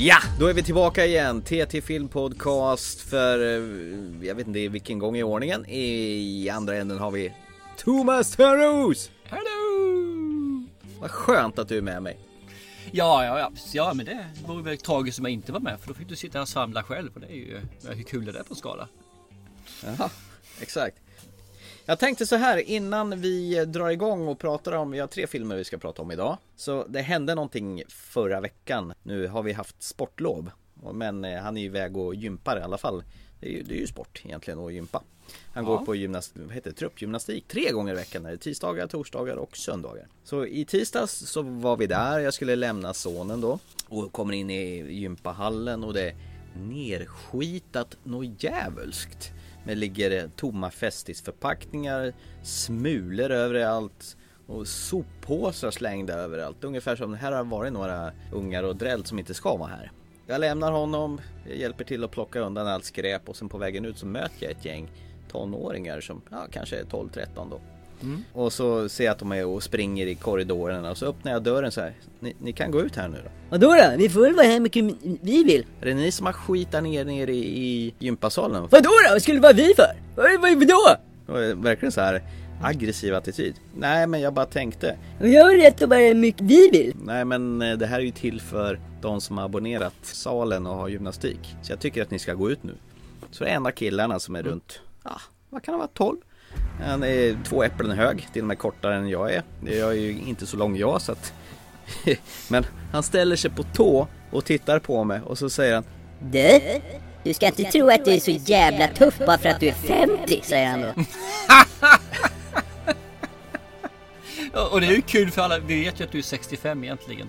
Ja, då är vi tillbaka igen. TT Film Podcast för, eh, jag vet inte vilken gång i ordningen. I andra änden har vi Thomas Törros! Hallå! Vad skönt att du är med mig. Ja, ja, ja, ja, men det vore väl tragiskt om jag inte var med för då fick du sitta här och svamla själv och det är ju, hur kul är det på en skala? Jaha, exakt. Jag tänkte så här innan vi drar igång och pratar om, vi har tre filmer vi ska prata om idag. Så det hände någonting förra veckan. Nu har vi haft sportlov. Men eh, han är ju iväg och gympar i alla fall. Det är ju, det är ju sport egentligen att gympa. Han Ja. går på gymnast, vad heter det, truppgymnastik tre gånger i veckan. Det är tisdagar, torsdagar och söndagar. Så i tisdags så var vi där. Jag skulle lämna sonen då. Och kommer in i gympahallen och det är nerskitat något djävulskt. Det ligger tomma festisförpackningar, smulor överallt och soppåsar slängda överallt. Ungefär som det här har varit några ungar och drällt som inte ska vara här. Jag lämnar honom, jag hjälper till att plocka undan allt skräp och sen på vägen ut så möter jag ett gäng tonåringar som ja, kanske är 12-13 då. Och så ser jag att de är och springer i korridorerna och så öppnar jag dörren så här. Ni, ni kan gå ut här nu då. Vadå då? Vi får väl vara här mycket vi vill. Är det ni som har skitat ner nere i, i gympasalen? Vadå då? Vad skulle det vara vi för? Vad, vad, vadå? Verkligen så här aggressiv attityd. Nej men jag bara tänkte. Vi har rätt att vara hur mycket vi vill. Nej men eh, det här är ju till för de som har abonnerat salen och har gymnastik. Så jag tycker att ni ska gå ut nu. Så det är en av killarna som är runt, ja vad kan det vara, 12? Han är två äpplen hög, till och med kortare än jag är. Jag är ju inte så lång jag så att... Men han ställer sig på tå och tittar på mig och så säger han Du? Du ska inte tro att du är så jävla tuff bara för att du är 50, säger han då. Och det är ju kul för alla, vi vet ju att du är 65 egentligen.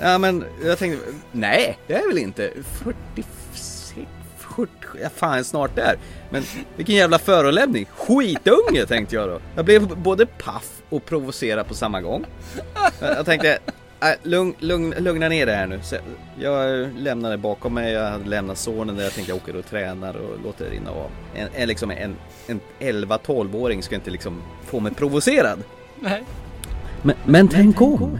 Ja men jag tänkte, nej det är väl inte 46, 40, ja, fan snart där. Men vilken jävla förolämpning, skitunge tänkte jag då. Jag blev både paff och provocerad på samma gång. Jag tänkte, äh, lugn, lugn, lugna ner det här nu. Så jag lämnade bakom mig, jag hade lämnat sonen där jag tänkte jag åker och tränar och låter det rinna av. En, en, liksom en, en 11-12-åring ska inte liksom få mig provocerad. Nej. Men, men tänk om!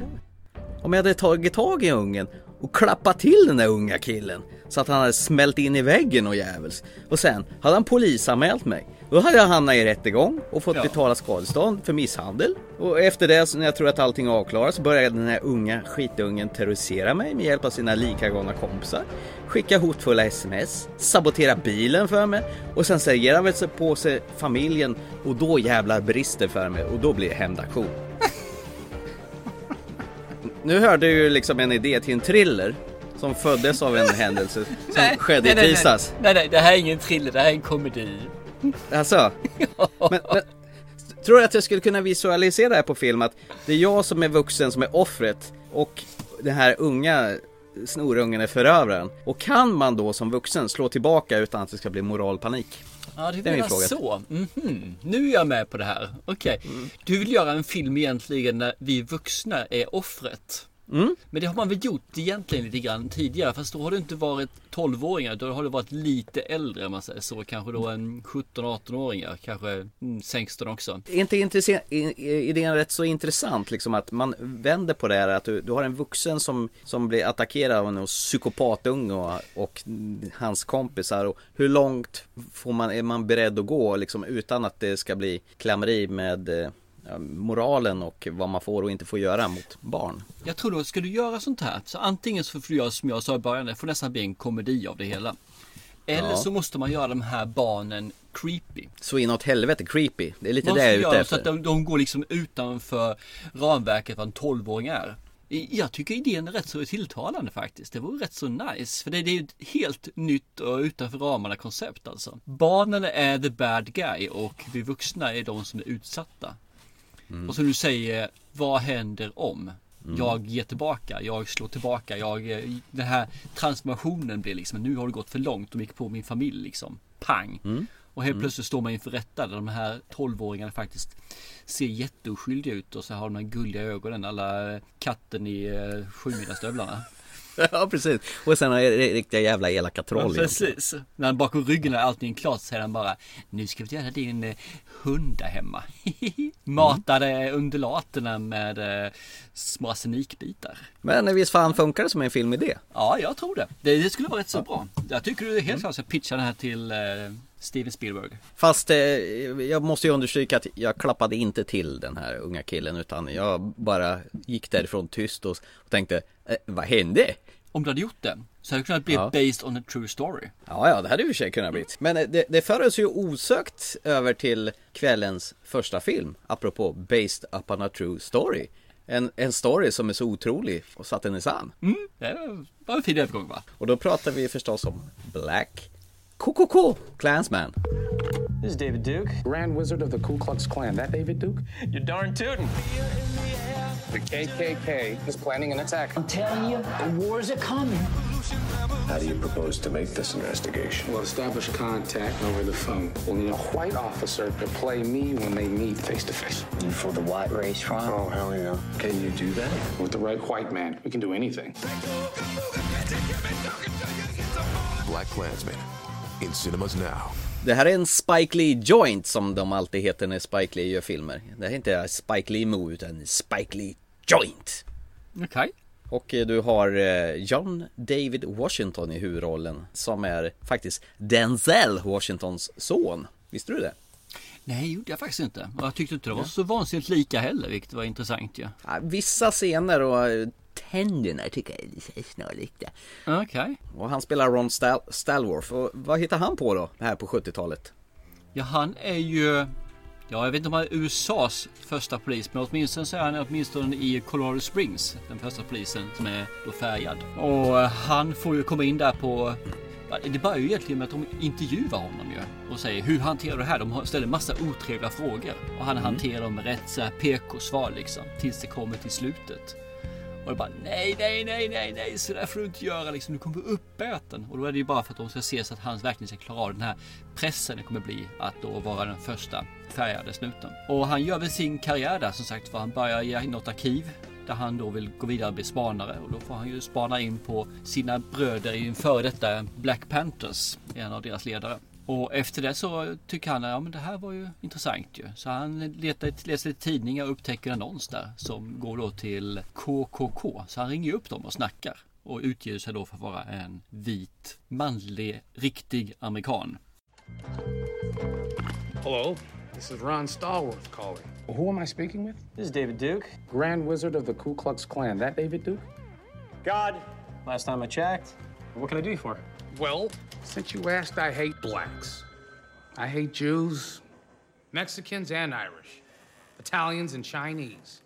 Om jag hade tagit tag i ungen och klappat till den där unga killen så att han hade smält in i väggen och jävels. Och sen hade han polisanmält mig. Då hade jag hamnat i rättegång och fått Ja. betala skadestånd för misshandel. Och efter det, så när jag tror att allting är avklarat, så började den här unga skitungen terrorisera mig med hjälp av sina likagångna kompisar. Skicka hotfulla sms, sabotera bilen för mig och sen serverar han väl sig på sig familjen och då jävlar brister för mig och då blir det hämndaktion. Nu hörde du ju liksom en idé till en thriller som föddes av en händelse som skedde nej, i nej, nej. tisdags. Nej, nej, det här är ingen thriller, det här är en komedi. Alltså, men, men, tror du att jag skulle kunna visualisera det här på film att det är jag som är vuxen som är offret och den här unga snorungen är förövaren. Och kan man då som vuxen slå tillbaka utan att det ska bli moralpanik? Ja, det Det är min fråga. så. Mhm. Nu är jag med på det här. Okej. Du vill göra en film egentligen när vi vuxna är offret. Mm. Men det har man väl gjort egentligen lite grann tidigare. Fast då har du inte varit 12-åringar. Då har du varit lite äldre om man säger så. Kanske då en 17-18-åringar. Kanske mm, 16 också. Är inte intresse- idén rätt så intressant liksom att man vänder på det här att du, du har en vuxen som, som blir attackerad av en psykopatunge och, och hans kompisar och hur långt får man, är man beredd att gå liksom utan att det ska bli klammeri med eh, moralen och vad man får och inte får göra mot barn. Jag tror då, ska du göra sånt här. Så antingen så får du göra som jag sa i början. Det får nästan bli en komedi av det hela. Eller Ja. så måste man göra de här barnen creepy. Så inåt helvete creepy, det är lite Man det jag är ute göra så att efter. de, de går liksom utanför ramverket vad en 12-åring är. Jag tycker idén är rätt så tilltalande faktiskt. Det vore rätt så nice. För det, det är ett helt nytt och utanför ramarna koncept alltså. Barnen är the bad guy och vi vuxna är de som är utsatta. Och som du säger, vad händer om? Jag ger tillbaka, jag slår tillbaka, jag, den här transformationen blir liksom, nu har det gått för långt, de gick på min familj liksom. Pang! Och helt plötsligt står man inför rätta där de här 12-åringarna faktiskt ser jätteoskyldiga ut och så har de här gulliga ögonen, alla katten i eh, sjumilastövlarna. Ja precis, och sen har jag riktiga jävla elaka troll Ja, precis. När han bakom ryggen är allting klart säger han bara Nu ska vi göra din eh, hund där hemma. Matade undulaterna med eh, små arsenikbitar. Men visst fan funkar det som en filmidé? Ja, jag tror det. Det, det skulle vara rätt så bra. Jag tycker du helt klart ska pitcha den här till eh, Steven Spielberg. Fast eh, jag måste ju understryka att jag klappade inte till den här unga killen utan jag bara gick därifrån tyst och, och tänkte eh, Vad hände? Om du hade gjort det så hade det kunnat bli Ja. based on a true story. Ja, ja, det hade ju i och för sig kunnat bli. Men eh, det, det för oss ju osökt över till kvällens första film, apropå Based upon a true story. En, en story som är så otrolig och så att den är sann. Mm, det var en fin övergång va? Och då pratar vi förstås om Black KKK, Klansman. This is David Duke. Grand Wizard of the Ku Klux Klan. That David Duke? You're darn tootin'. The KKK is planning an attack. I'm telling you, the wars are coming. How do you propose to make this investigation? We'll establish contact over the phone. We'll need a white officer to play me when they meet face to face. You for the white race trial? Oh, hell yeah. Can you do that? With the right white man, we can do anything. Black Klansman. In cinemas now. Det här är en Spike Lee joint som de alltid heter när Spike Lee gör filmer. Det här är inte Spike Lee Movie utan Spike Lee joint. Okej. Och eh, du har eh, John David Washington i huvudrollen som är faktiskt Denzel Washingtons son. Visste du det? Nej, gjorde jag faktiskt inte. Och jag tyckte inte det var så vansinnigt lika heller, vilket var intressant ju. Ja, vissa scener och eh, tänderna tycker jag är lite snarlika. Okej. Och han spelar Ron Stal- Stalworth. Och vad hittar han på då, här på 70-talet? Ja, han är ju... Ja, jag vet inte om han är USAs första polis, men åtminstone så är han åtminstone i Colorado Springs, den första polisen som är då färgad. Och eh, han får ju komma in där på... Det börjar ju egentligen med att de intervjuar honom ju och säger hur hanterar du det här? De ställer massa otrevliga frågor och han hanterar dem med rätt så här PK-svar liksom tills det kommer till slutet. Och det bara nej, nej, nej, nej, nej, så där får du inte göra liksom. Du kommer få uppäten. Och då är det ju bara för att de ska se så att han verkligen ska klara av den här pressen det kommer bli att då vara den första färgade snuten. Och han gör väl sin karriär där som sagt för han börjar i något arkiv där han då vill gå vidare och bli spanare och då får han ju spana in på sina bröder i en före detta Black Panthers, en av deras ledare. Och efter det så tycker han att ja, men det här var ju intressant ju. Så han letar, läser lite tidningar och upptäcker en annons där som går då till KKK. Så han ringer upp dem och snackar och utger sig då för att vara en vit, manlig, riktig amerikan. Hello, this is Ron Stallworth calling. Who am I speaking with? This is David Duke. Grand Wizard of the Ku Klux Klan. That David Duke? God, last time I checked. What can I do you for? Well, since you asked, I hate blacks. I hate Jews, Mexicans, and Irish, Italians, and Chinese.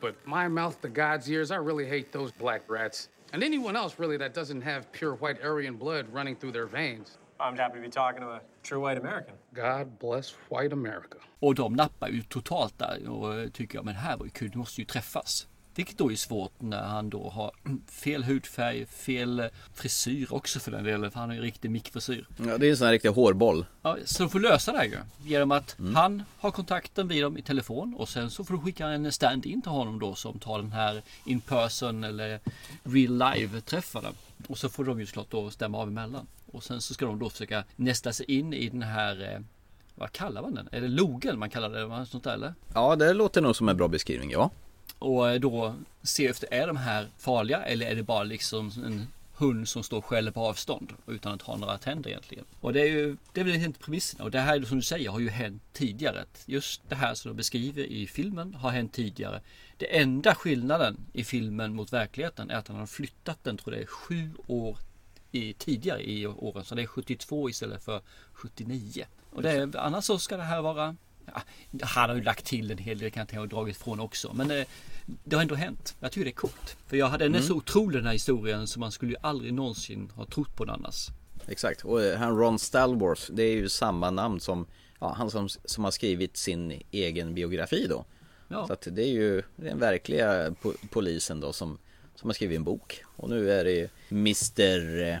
But my mouth to God's ears, I really hate those black rats. And anyone else, really, that doesn't have pure white Aryan blood running through their veins. I'm happy to be talking to a true white American. God bless white America. Och de nappar ju totalt där och eh, tycker jag men här var ju kul, du måste ju träffas. Vilket då är svårt när han då har fel hudfärg, fel frisyr också för den delen. För han har ju riktig mickfrisyr. Ja, det är en sån här riktig hårboll. Ja, så de får lösa det här ju. Genom att han har kontakten vid dem i telefon och sen så får du skicka en stand-in till honom då som tar den här in person eller real live träffarna. Och så får de ju såklart då stämma av emellan. Och sen så ska de då försöka nästa sig in i den här eh, vad kallar man den? Är det logen man kallar det? Sånt där, eller? Ja, det låter nog som en bra beskrivning, ja. Och då se efter, är de här farliga eller är det bara liksom en hund som står och skäller på avstånd utan att ha några tänder egentligen. Och det är ju, det är väl inte premissen. Och det här som du säger har ju hänt tidigare. Just det här som du beskriver i filmen har hänt tidigare. Det enda skillnaden i filmen mot verkligheten är att han har flyttat den, tror jag det är sju år i, tidigare i åren. Så det är 72 istället för 79. Och det är, annars så ska det här vara Ja, han har ju lagt till en hel del kan jag och dragit ifrån också. Men eh, det har ändå hänt. Jag tycker det är coolt. För jag hade, den är så otrolig den här historien så man skulle ju aldrig någonsin ha trott på den annars. Exakt, och eh, han Ron Stalworth, det är ju samma namn som ja, han som, som har skrivit sin egen biografi då. Ja. Så att det är ju den verkliga po- polisen då som, som har skrivit en bok. Och nu är det Mr.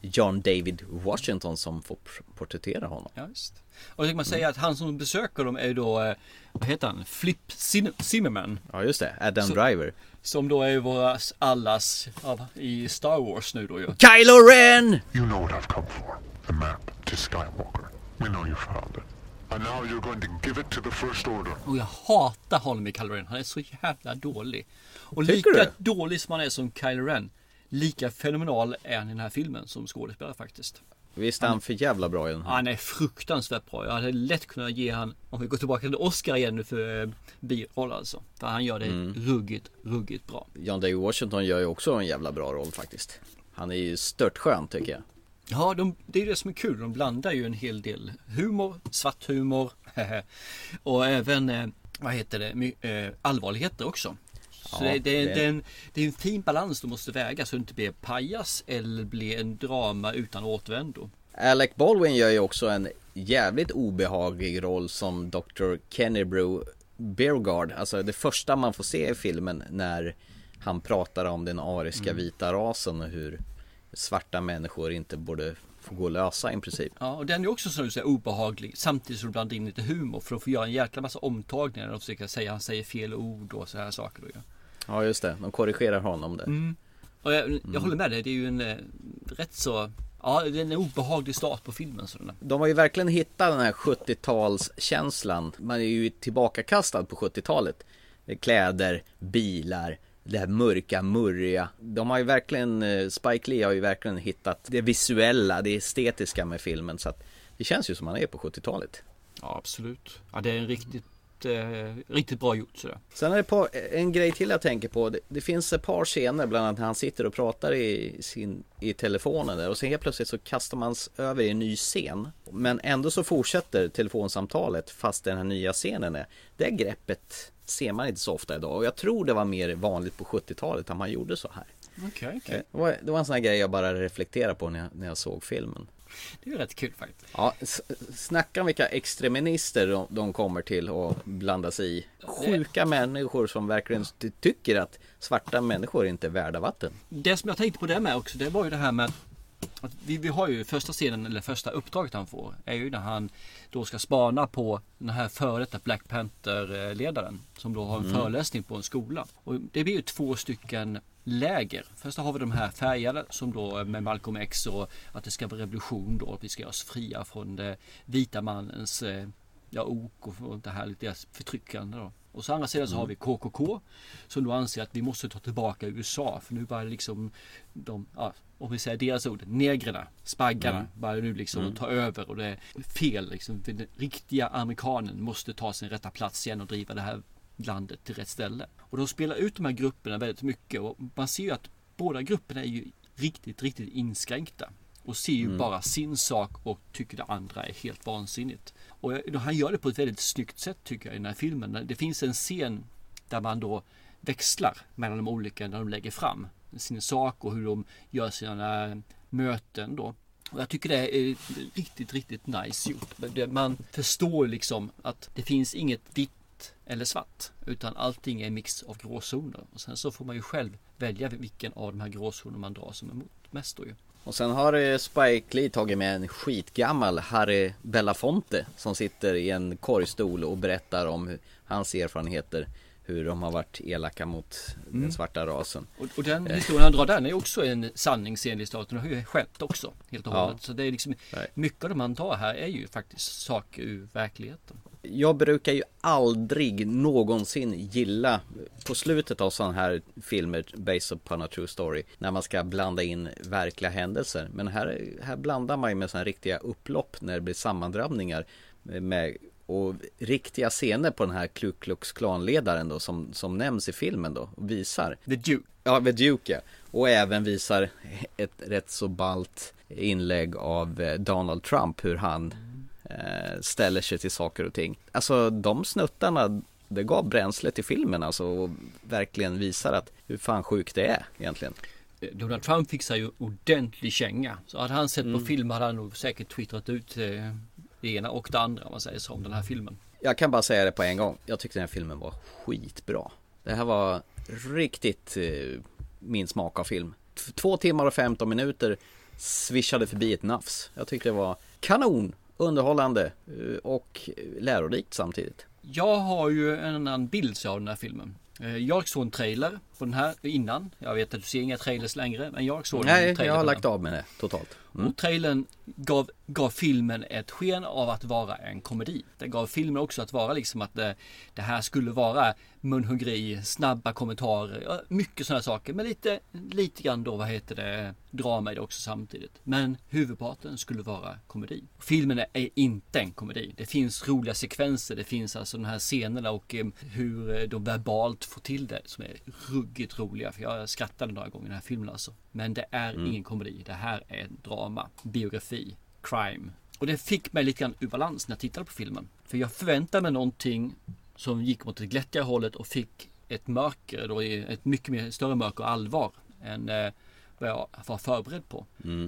John David Washington som får porträttera honom. Ja, just. Och då kan man säga att han som besöker dem är då, eh, vad heter han, Flip Zim- Zimmerman. Ja just det, Adam Så- Driver. Som då är våra allas, ja, i Star Wars nu då ju. Kylo Ren! You know what I've come for. The map to Skywalker. We know you found it. And now you're going to give it to the First Order. Och jag hatar honom i Kylo Ren. Han är så jävla dålig. Och Tycker lika du? dålig som han är som Kylo Ren. Lika fenomenal är han i den här filmen som skådespelare faktiskt. Visst är han för jävla bra i den här. Han är fruktansvärt bra. Jag hade lätt kunnat ge han, om vi går tillbaka till Oscar igen nu för eh, biroll alltså. För han gör det Mm. ruggigt, ruggigt bra. John David Washington gör ju också en jävla bra roll faktiskt. Han är ju störtskön tycker jag. Ja, de, det är det som är kul. De blandar ju en hel del humor, svart humor och även, eh, vad heter det, eh, allvarligheter också. Så Ja, det, det, är- det- det, är en, det är en fin balans du måste väga så det inte blir pajas eller blir en drama utan återvändo. Alec Baldwin gör ju också en jävligt obehaglig roll som Dr. Kennebrew Beargard. Alltså det första man får se i filmen när han pratar om den ariska vita rasen och hur svarta människor inte borde få gå lösa i princip. Ja, och den är också som du säger obehaglig samtidigt som du blandar in lite humor för de får göra en jäkla massa omtagningar de försöker säga han säger fel ord och så här saker. Då, ja. Ja just det, de korrigerar honom där. Mm. Och jag, jag håller med dig, det är ju en eh, rätt så, ja det är en obehaglig start på filmen. Sådana. De har ju verkligen hittat den här 70-talskänslan. Man är ju tillbakakastad på 70-talet. Kläder, bilar, det här mörka, murriga. De har ju verkligen, eh, Spike Lee har ju verkligen hittat det visuella, det estetiska med filmen. Så att det känns ju som man är på 70-talet. Ja absolut. Ja det är en riktigt, eh, riktigt bra gjort sådär. Sen är det par, en grej till jag tänker på. Det, det finns ett par scener, bland annat när han sitter och pratar i, sin, i telefonen där och sen helt plötsligt så kastar man över i en ny scen. Men ändå så fortsätter telefonsamtalet fast den här nya scenen är. Det greppet ser man inte så ofta idag och jag tror det var mer vanligt på 70-talet att man gjorde så här. Okej, okej. Det var, det var en sån här grej jag bara reflekterade på när jag, när jag såg filmen. Det är ju rätt kul faktiskt. Ja, snacka om vilka extremister de, de kommer till och blanda sig i. Sjuka människor som verkligen ty- tycker att svarta människor inte är värda vatten. Det som jag tänkte på det med också, det var ju det här med att vi, vi har ju första scenen, eller första uppdraget han får, är ju när han då ska spana på den här före detta Black Panther-ledaren som då har en Mm. föreläsning på en skola. Och det blir ju två stycken läger. Först har vi de här färgade som då med Malcolm X och att det ska vara revolution då, att vi ska göra oss fria från det vita mannens eh, ja, ok och det här lite förtryckande då. Och så andra sidan så har vi KKK som då anser att vi måste ta tillbaka USA för nu börjar liksom de, ja, om vi säger deras ord, negrerna, spaggarna Mm. börjar nu liksom Mm. ta över och det är fel liksom. Den riktiga amerikanen måste ta sin rätta plats igen och driva det här landet till rätt ställe. Och de spelar ut de här grupperna väldigt mycket och man ser ju att båda grupperna är ju riktigt, riktigt inskränkta och ser ju Mm. bara sin sak och tycker det andra är helt vansinnigt. Och han gör det på ett väldigt snyggt sätt tycker jag i den här filmen. Det finns en scen där man då växlar mellan de olika när de lägger fram sin sak och hur de gör sina möten då. Och jag tycker det är riktigt, riktigt nice gjort. Man förstår liksom att det finns inget vitt eller svart utan allting är en mix av gråzoner. Och sen så får man ju själv välja vilken av de här gråzonerna man drar som emot mest då ju. Och sen har eh, Spike Lee tagit med en skitgammal Harry Belafonte som sitter i en korgstol och berättar om hans erfarenheter hur de har varit elaka mot Mm. den svarta rasen. Och, och den historien han drar där är också en sanningsenlig staten och har ju skett också. Helt och Ja. hållet. Så det är liksom Nej. mycket av det man drar här är ju faktiskt saker ur verkligheten. Jag brukar ju aldrig någonsin gilla på slutet av sådana här filmer based upon a true story när man ska blanda in verkliga händelser. Men här, här blandar man ju med sådana riktiga upplopp när det blir sammandrabbningar med och riktiga scener på den här Ku Klux Klan-ledaren då som, som nämns i filmen då och visar. The Duke. Ja, The Duke ja. Och även visar ett rätt så balt inlägg av eh, Donald Trump hur han eh, ställer sig till saker och ting. Alltså de snuttarna det gav bränsle till filmen alltså och verkligen visar att hur fan sjukt det är egentligen. Donald Trump sig ju ordentlig känga. Så hade han sett Mm. på film hade han nog säkert twittrat ut eh, det ena och det andra om man säger så om den här filmen. Jag kan bara säga det på en gång. Jag tyckte den här filmen var skitbra. Det här var riktigt eh, min smak av film. Två timmar och 15 minuter svischade förbi ett nafs. Jag tyckte det var kanon, underhållande eh, och lärorikt samtidigt. Jag har ju en annan bild av den här filmen. Eh, Jag såg en trailer på den här innan. Jag vet att du ser inga trailers längre, men jag såg Nej, jag har lagt av med det totalt. Och trailern gav, gav filmen ett sken av att vara en komedi. Det gav filmen också att vara liksom att det, det här skulle vara munhuggeri, snabba kommentarer, mycket sådana saker. Men lite, lite grann då, vad heter det, drama i det också samtidigt. Men huvudparten skulle vara komedi. Filmen är inte en komedi. Det finns roliga sekvenser, det finns alltså de här scenerna och eh, hur eh, de verbalt får till det som är ruggigt roliga. För jag skrattade några gånger i den här filmen alltså. Men det är ingen komedi. Det här är en drama, biografi, crime. Och det fick mig lite grann ur balans när jag tittade på filmen. För jag förväntade mig någonting som gick mot det glättiga hållet och fick ett mörker, då ett mycket mer större mörker och allvar än eh, vad jag var förberedd på.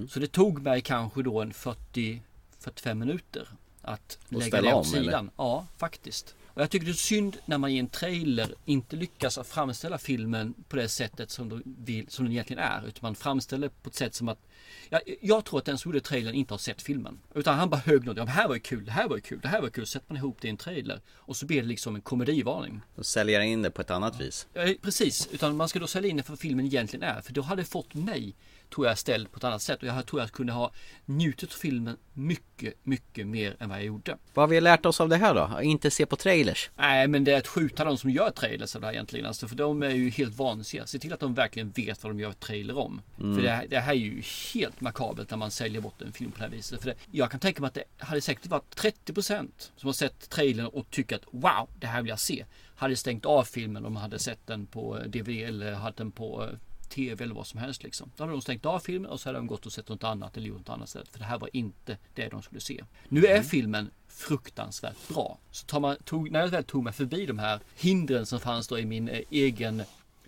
Så det tog mig kanske då en 40-45 minuter att lägga ställa det åt om, eller? sidan. Ja, faktiskt. Och jag tycker det är synd när man i en trailer inte lyckas att framställa filmen på det sättet som, de vill, som den egentligen är. Utan man framställer på ett sätt som att jag, jag tror att den som gjorde trailern inte har sett filmen. Utan han bara högg något. Ja, det här var ju kul, det här var ju kul, det här var ju kul. Sätter man ihop det i en trailer. Och så blir det liksom en komedivarning. Och sälja in det på ett annat vis. Ja, precis, utan man ska då sälja in det för vad filmen egentligen är. För då hade det fått mig, tror jag, ställd på ett annat sätt. Och jag tror jag kunde ha njutit av filmen mycket, mycket mer än vad jag gjorde. Vad har vi lärt oss av det här då? Att inte se på trailers. Nej, men det är att skjuta de som gör trailers av det här egentligen. Alltså, för de är ju helt vansinniga. Se till att de verkligen vet vad de gör trailer om. För det här, det här är ju helt makabelt när man säljer bort en film på det här viset. För det, jag kan tänka mig att det hade säkert varit 30% som har sett trailern och tycker att wow, det här vill jag se. Hade stängt av filmen om de hade sett den på DVD eller hade den på eh, TV eller vad som helst liksom. Då hade de stängt av filmen och så hade de gått och sett något annat eller gjort något annat sätt. För det här var inte det de skulle se. Nu är filmen fruktansvärt bra. Så man, tog, när jag väl tog mig förbi de här hindren som fanns då i min eh, egen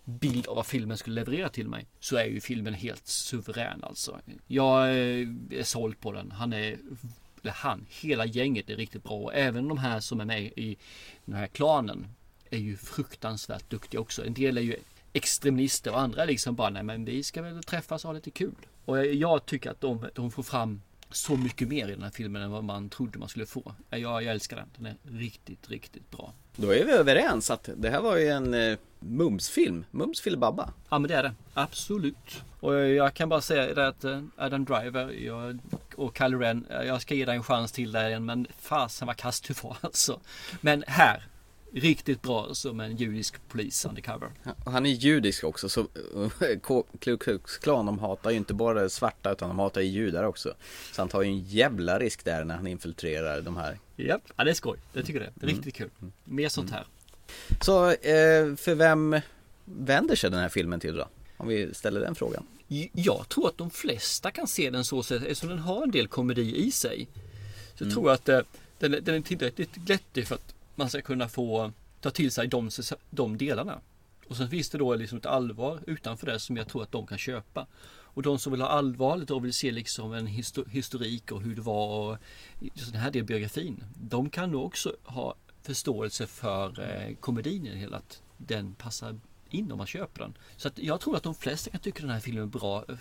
bild av vad filmen skulle leverera till mig så är ju filmen helt suverän alltså. Jag eh, är såld på den. Han är eller han, hela gänget är riktigt bra och även de här som är med i den här klanen är ju fruktansvärt duktiga också. En del är ju extremister och andra liksom bara nej men vi ska väl träffas och ha lite kul. Och jag, jag tycker att de, de får fram så mycket mer i den här filmen än vad man trodde man skulle få. Jag, jag älskar den. Den är riktigt, riktigt bra. Då är vi överens att det här var ju en eh, Mums-film. Mums filibabba. Ja men det är det. Absolut. Och jag kan bara säga det att eh, Adam Driver jag, och Kylo Ren, eh, jag ska ge dig en chans till där igen men fasen vad kast du var alltså. Men här, riktigt bra som en judisk polis undercover. Han är judisk också så eh, Ku Klux Klan de hatar ju inte bara svarta utan de hatar ju judar också. Så han tar ju en jävla risk där när han infiltrerar de här. Japp, ja det är skoj. Jag tycker det. Riktigt kul. Mer sånt här. Så eh, för vem vänder sig den här filmen till då? Om vi ställer den frågan. Jag tror att de flesta kan se den så sätt eftersom den har en del komedi i sig. Så tror jag att eh, den, är- den är tillräckligt glättig för att man ska kunna få ta till sig de, de delarna. Och sen finns det då liksom ett allvar utanför det som jag tror att de kan köpa. Och de som vill ha allvarligt och vill se liksom en historik och hur det var och just den här delen biografin. De kan nog också ha förståelse för eh, komedin i det hela. Att den passar in om man köper den. Så att jag tror att de flesta kan tycka den här filmen är bra. Eh,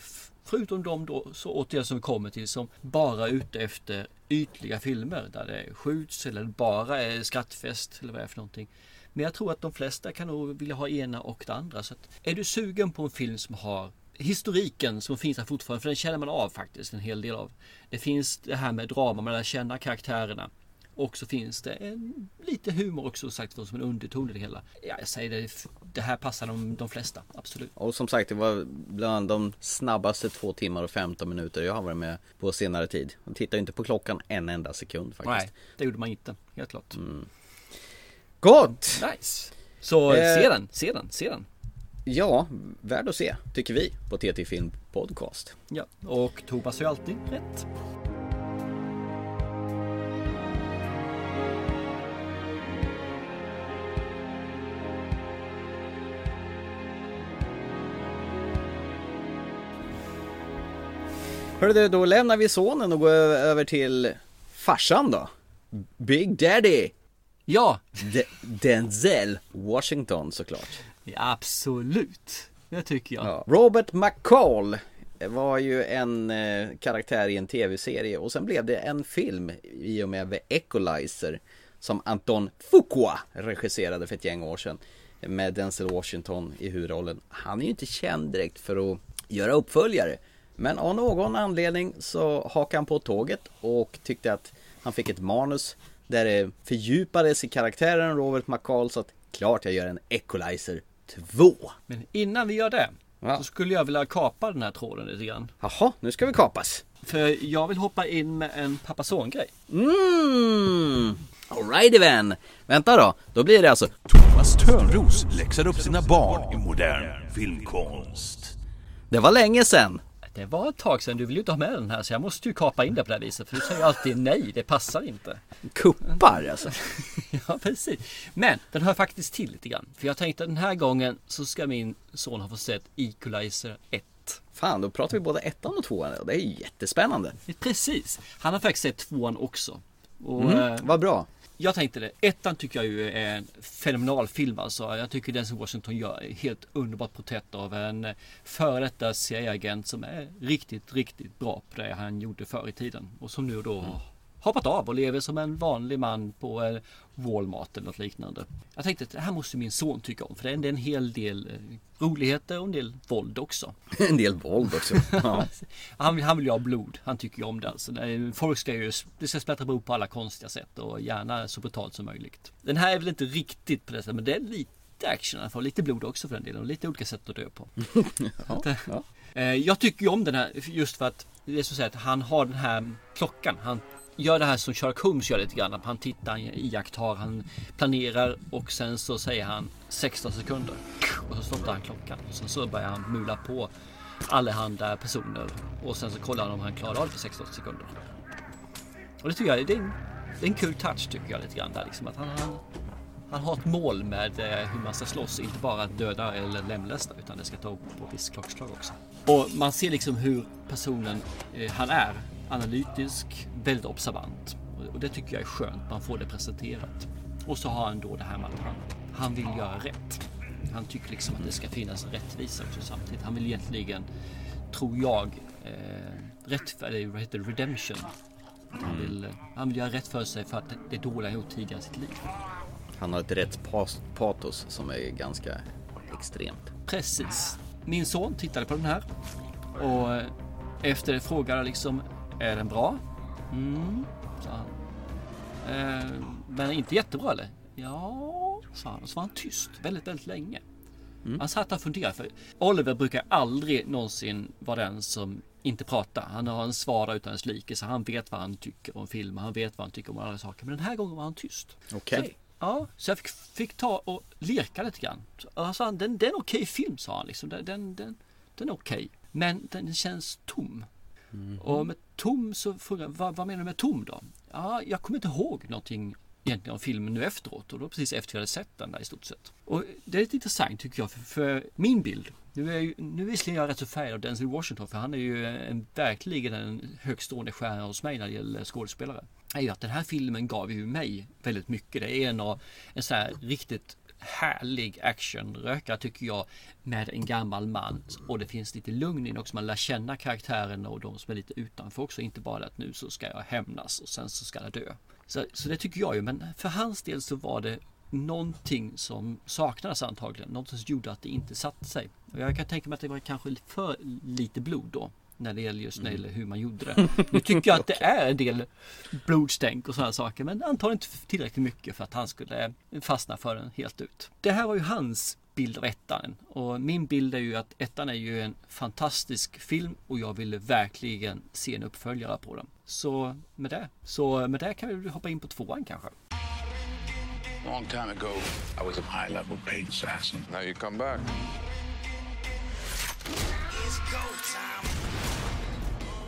Förutom de då, så återigen som vi kommer till, som bara är ute efter ytliga filmer där det skjuts eller bara är skrattfest eller vad det är för någonting. Men jag tror att de flesta kan nog vilja ha ena och det andra. Så att är du sugen på en film som har historiken som finns här fortfarande, för den känner man av faktiskt en hel del av. Det finns det här med drama, man lär känna karaktärerna. Och så finns det en, lite humor också sagt som en underton i det hela. Ja, jag säger det, det här passar de, de flesta, absolut. Och som sagt det var bland de snabbaste två timmar och 15 minuter jag har varit med på senare tid. Jag tittar inte på klockan en enda sekund faktiskt. Nej, det gjorde man inte, helt klart. Gott! Nice! Så Eh. se den, se den, se den. Ja, värd att se tycker vi på TT Film Podcast. Ja, och Thomas har ju alltid rätt. Hörru du, då lämnar vi sonen och går över till farsan då. Big Daddy! Ja, De- Denzel Washington såklart. ja absolut. Det tycker jag. Ja. Robert McCall var ju en eh, karaktär i en tv-serie och sen blev det en film i och med The Equalizer som Anton Fuqua regisserade för ett gäng år sedan med Denzel Washington i huvudrollen. Han är ju inte känd direkt för att göra uppföljare men av någon anledning så hakade han på tåget och tyckte att han fick ett manus där det fördjupades i karaktären Robert McCall så att klart jag gör en Equalizer 2. Men innan vi gör det Ja. så skulle jag vilja kapa den här tråden lite grann. Jaha, nu ska vi kapas. För jag vill hoppa in med en pappa son grej. Mm. Alrighty then. Vänta då, då blir det alltså Thomas Törnros läxar upp sina barn i modern filmkonst. Det var länge sedan. Det var ett tag sedan, du vill ju inte ha med den här så jag måste ju kapa in det på det här viset. För du säger alltid nej, det passar inte. Kuppar alltså. Ja, precis. Men den hör faktiskt till lite grann. För jag tänkte den här gången så ska min son ha fått sett Equalizer 1. Fan, då pratar vi både ettan och tvåan. Det är ju jättespännande. Precis. Han har faktiskt sett tvåan också. Och, Mm, eh, vad bra. Jag tänkte det. Ettan tycker jag ju är en fenomenal film alltså. Jag tycker Denzel Washington gör helt underbart porträtt av en eh, före detta CIA-agent som är riktigt, riktigt bra på det han gjorde förr i tiden. Och som nu då har hoppat av och lever som en vanlig man på eh, Walmart eller något liknande. Jag tänkte att det här måste min son tycka om för det är en- hel del eh, roligheter och en del våld också. En del våld också. Ja. Han vill, han vill ju ha blod. Han tycker ju om det alltså. Folk ska ju, det ska splattra blod på alla konstiga sätt och gärna så brutalt som möjligt. Den här är väl inte riktigt på det sättet men det är lite action i alla fall. Lite blod också för den delen och lite olika sätt att dö på. Att, eh, eh, Jag tycker ju om den här just för att det är så att säga att han har den här klockan. Han gör det här som Sherlock Holmes gör lite grann. Han tittar, han iakttar, han planerar och sen så säger han 16 sekunder. Och så stoppar han klockan. Och sen så börjar han mula på allehanda personer. Och sen så kollar han om han klarar av det på 16 sekunder. Och det tycker jag det är en, det är en kul touch tycker jag lite grann där liksom. Att han, han, han har ett mål med eh, hur man ska slåss. Inte bara att döda eller lemlästa utan det ska ta på viss klockslag också. Och man ser liksom hur personen eh, han är. Analytisk, väldigt observant. Och, det tycker jag är skönt. Man får det presenterat. Och så har han då det här med att han, han vill göra rätt. Han tycker liksom att det ska finnas rättvisa också samtidigt. Han vill egentligen, tror jag, eh, rätt, eller vad heter det, redemption. Han vill, han vill göra rätt för sig för att det- dåliga han gjort tidigare i sitt liv. Han har ett rättspatos som är ganska extremt. Precis. Min son tittade på den här och eh, efter det frågade liksom Är den bra? Mm, sa han. Eh, men inte jättebra eller? Ja, sa han. Och så var han tyst väldigt, väldigt länge. Han satt och funderade. För Oliver brukar aldrig någonsin vara den som inte pratar. Han har en svar utan dess like. Så han vet vad han tycker om film. Han vet vad han tycker om alla saker. Men den här gången var han tyst. Okej. Så- Ja, så jag fick, fick ta och lirka lite grann. Och sa han, den, den är en okej film sa han. Liksom. Den, den, den, den är okej. Men den känns tom. Och med tom så frågade jag, vad, vad menar du med tom då? Ja, jag kommer inte ihåg någonting egentligen om filmen nu efteråt och då precis efter jag hade sett den där i stort sett. Och det är lite intressant tycker jag för, för min bild. Nu är, ju, nu visserligen jag rätt så färgad av Denzel Washington för han är ju en, verkligen en högstående stjärna hos mig när det gäller skådespelare. Är ju att den här filmen gav ju mig väldigt mycket. Det är en av en sån här riktigt härlig actionrökare tycker jag med en gammal man och det finns lite lugn i den också. Man lär känna karaktärerna och de som är lite utanför också. Inte bara att nu så ska jag hämnas och sen så ska jag dö. Så, så det tycker jag ju. Men för hans del så var det någonting som saknades antagligen. Någonting som gjorde att det inte satte sig. Och jag kan tänka mig att det var kanske för lite blod då. När det gäller just gäller hur man gjorde det. Nu tycker jag att det är en del blodstänk och sådana saker. Men antagligen inte tillräckligt mycket för att han skulle fastna för den helt ut. Det här var ju hans bild av ettan. Och min bild är ju att ettan är ju en fantastisk film och jag ville verkligen se en uppföljare på den. Så med det, så med det kan vi hoppa in på tvåan kanske. Long time ago, I was a high-level paid assassin. Now you come back.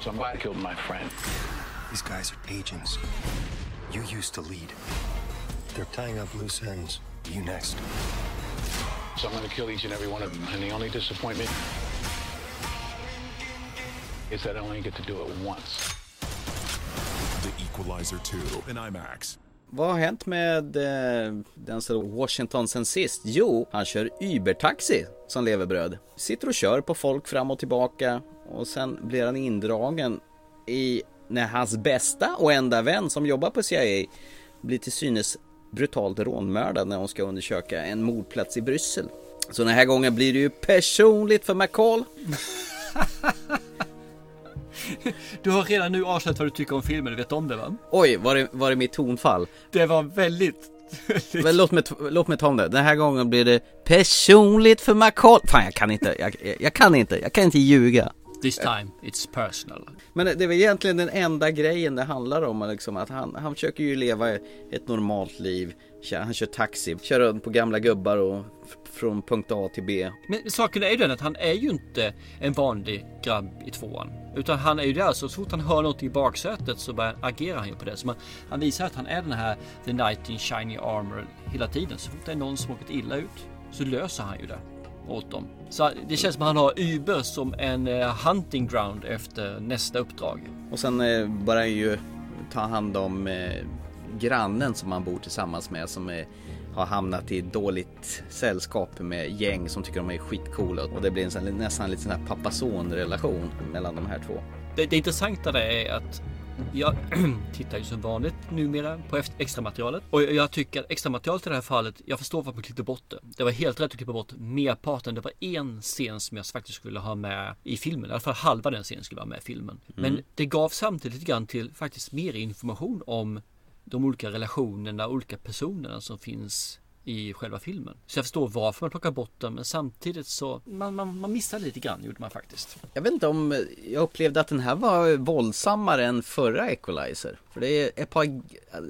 Somebody killed my friend. These guys are agents. You used to lead. They're tying up loose ends. You next. So I'm going to kill each and every one of them. And the only disappointment is that I only get to do it once. The Equalizer 2 in IMAX. Vad har hänt med eh, Denzel Washington sen sist? Jo, han kör Uber-taxi som levebröd. Sitter och kör på folk fram och tillbaka och sen blir han indragen i när hans bästa och enda vän som jobbar på CIA blir till synes brutalt rånmördad när hon ska undersöka en mordplats i Bryssel. Så den här gången blir det ju personligt för McCall. Du har redan nu avslöjat vad du tycker om filmen, du vet om det va? Oj, var det, var det mitt tonfall? Det var väldigt... Men låt, mig, låt mig ta om det. Den här gången blir det personligt för McCall. Fan, jag kan inte. Jag, jag, jag kan inte. Jag kan inte ljuga. This time it's personal. Men det är väl egentligen den enda grejen det handlar om. Liksom, att han, han försöker ju leva ett normalt liv. Han kör taxi, kör runt på gamla gubbar och från punkt A till B. Men saken är ju den att han är ju inte en vanlig grabb i tvåan. Utan han är ju där så, fort han hör något i baksätet så bara agerar han ju på det. Så man, han visar att han är den här The Knight in Shiny Armor hela tiden. Så fort det är någon som åkt illa ut så löser han ju det åt dem. Så det känns som att han har Uber som en hunting ground efter nästa uppdrag. Och sen eh, bara ju ta hand om eh, grannen som han bor tillsammans med som har hamnat i dåligt sällskap med gäng som tycker de är skitcoola och det blir en sån, nästan lite sån här pappa-son relation mellan de här två. Det, det intressanta är att jag tittar ju som vanligt numera på extra materialet och jag tycker att extra materialet i det här fallet, jag förstår varför man klippte bort det. Det var helt rätt att klippa bort merparten. Det var en scen som jag faktiskt skulle ha med i filmen. I alla fall halva den scenen skulle vara med i filmen. Men Mm. det gav samtidigt lite grann till faktiskt mer information om de olika relationerna, olika personerna som finns i själva filmen. Så jag förstår varför man plockar bort den men samtidigt så man, man, man missade lite grann gjorde man faktiskt. Jag vet inte om jag upplevde att den här var våldsammare än förra Equalizer. För det är ett par,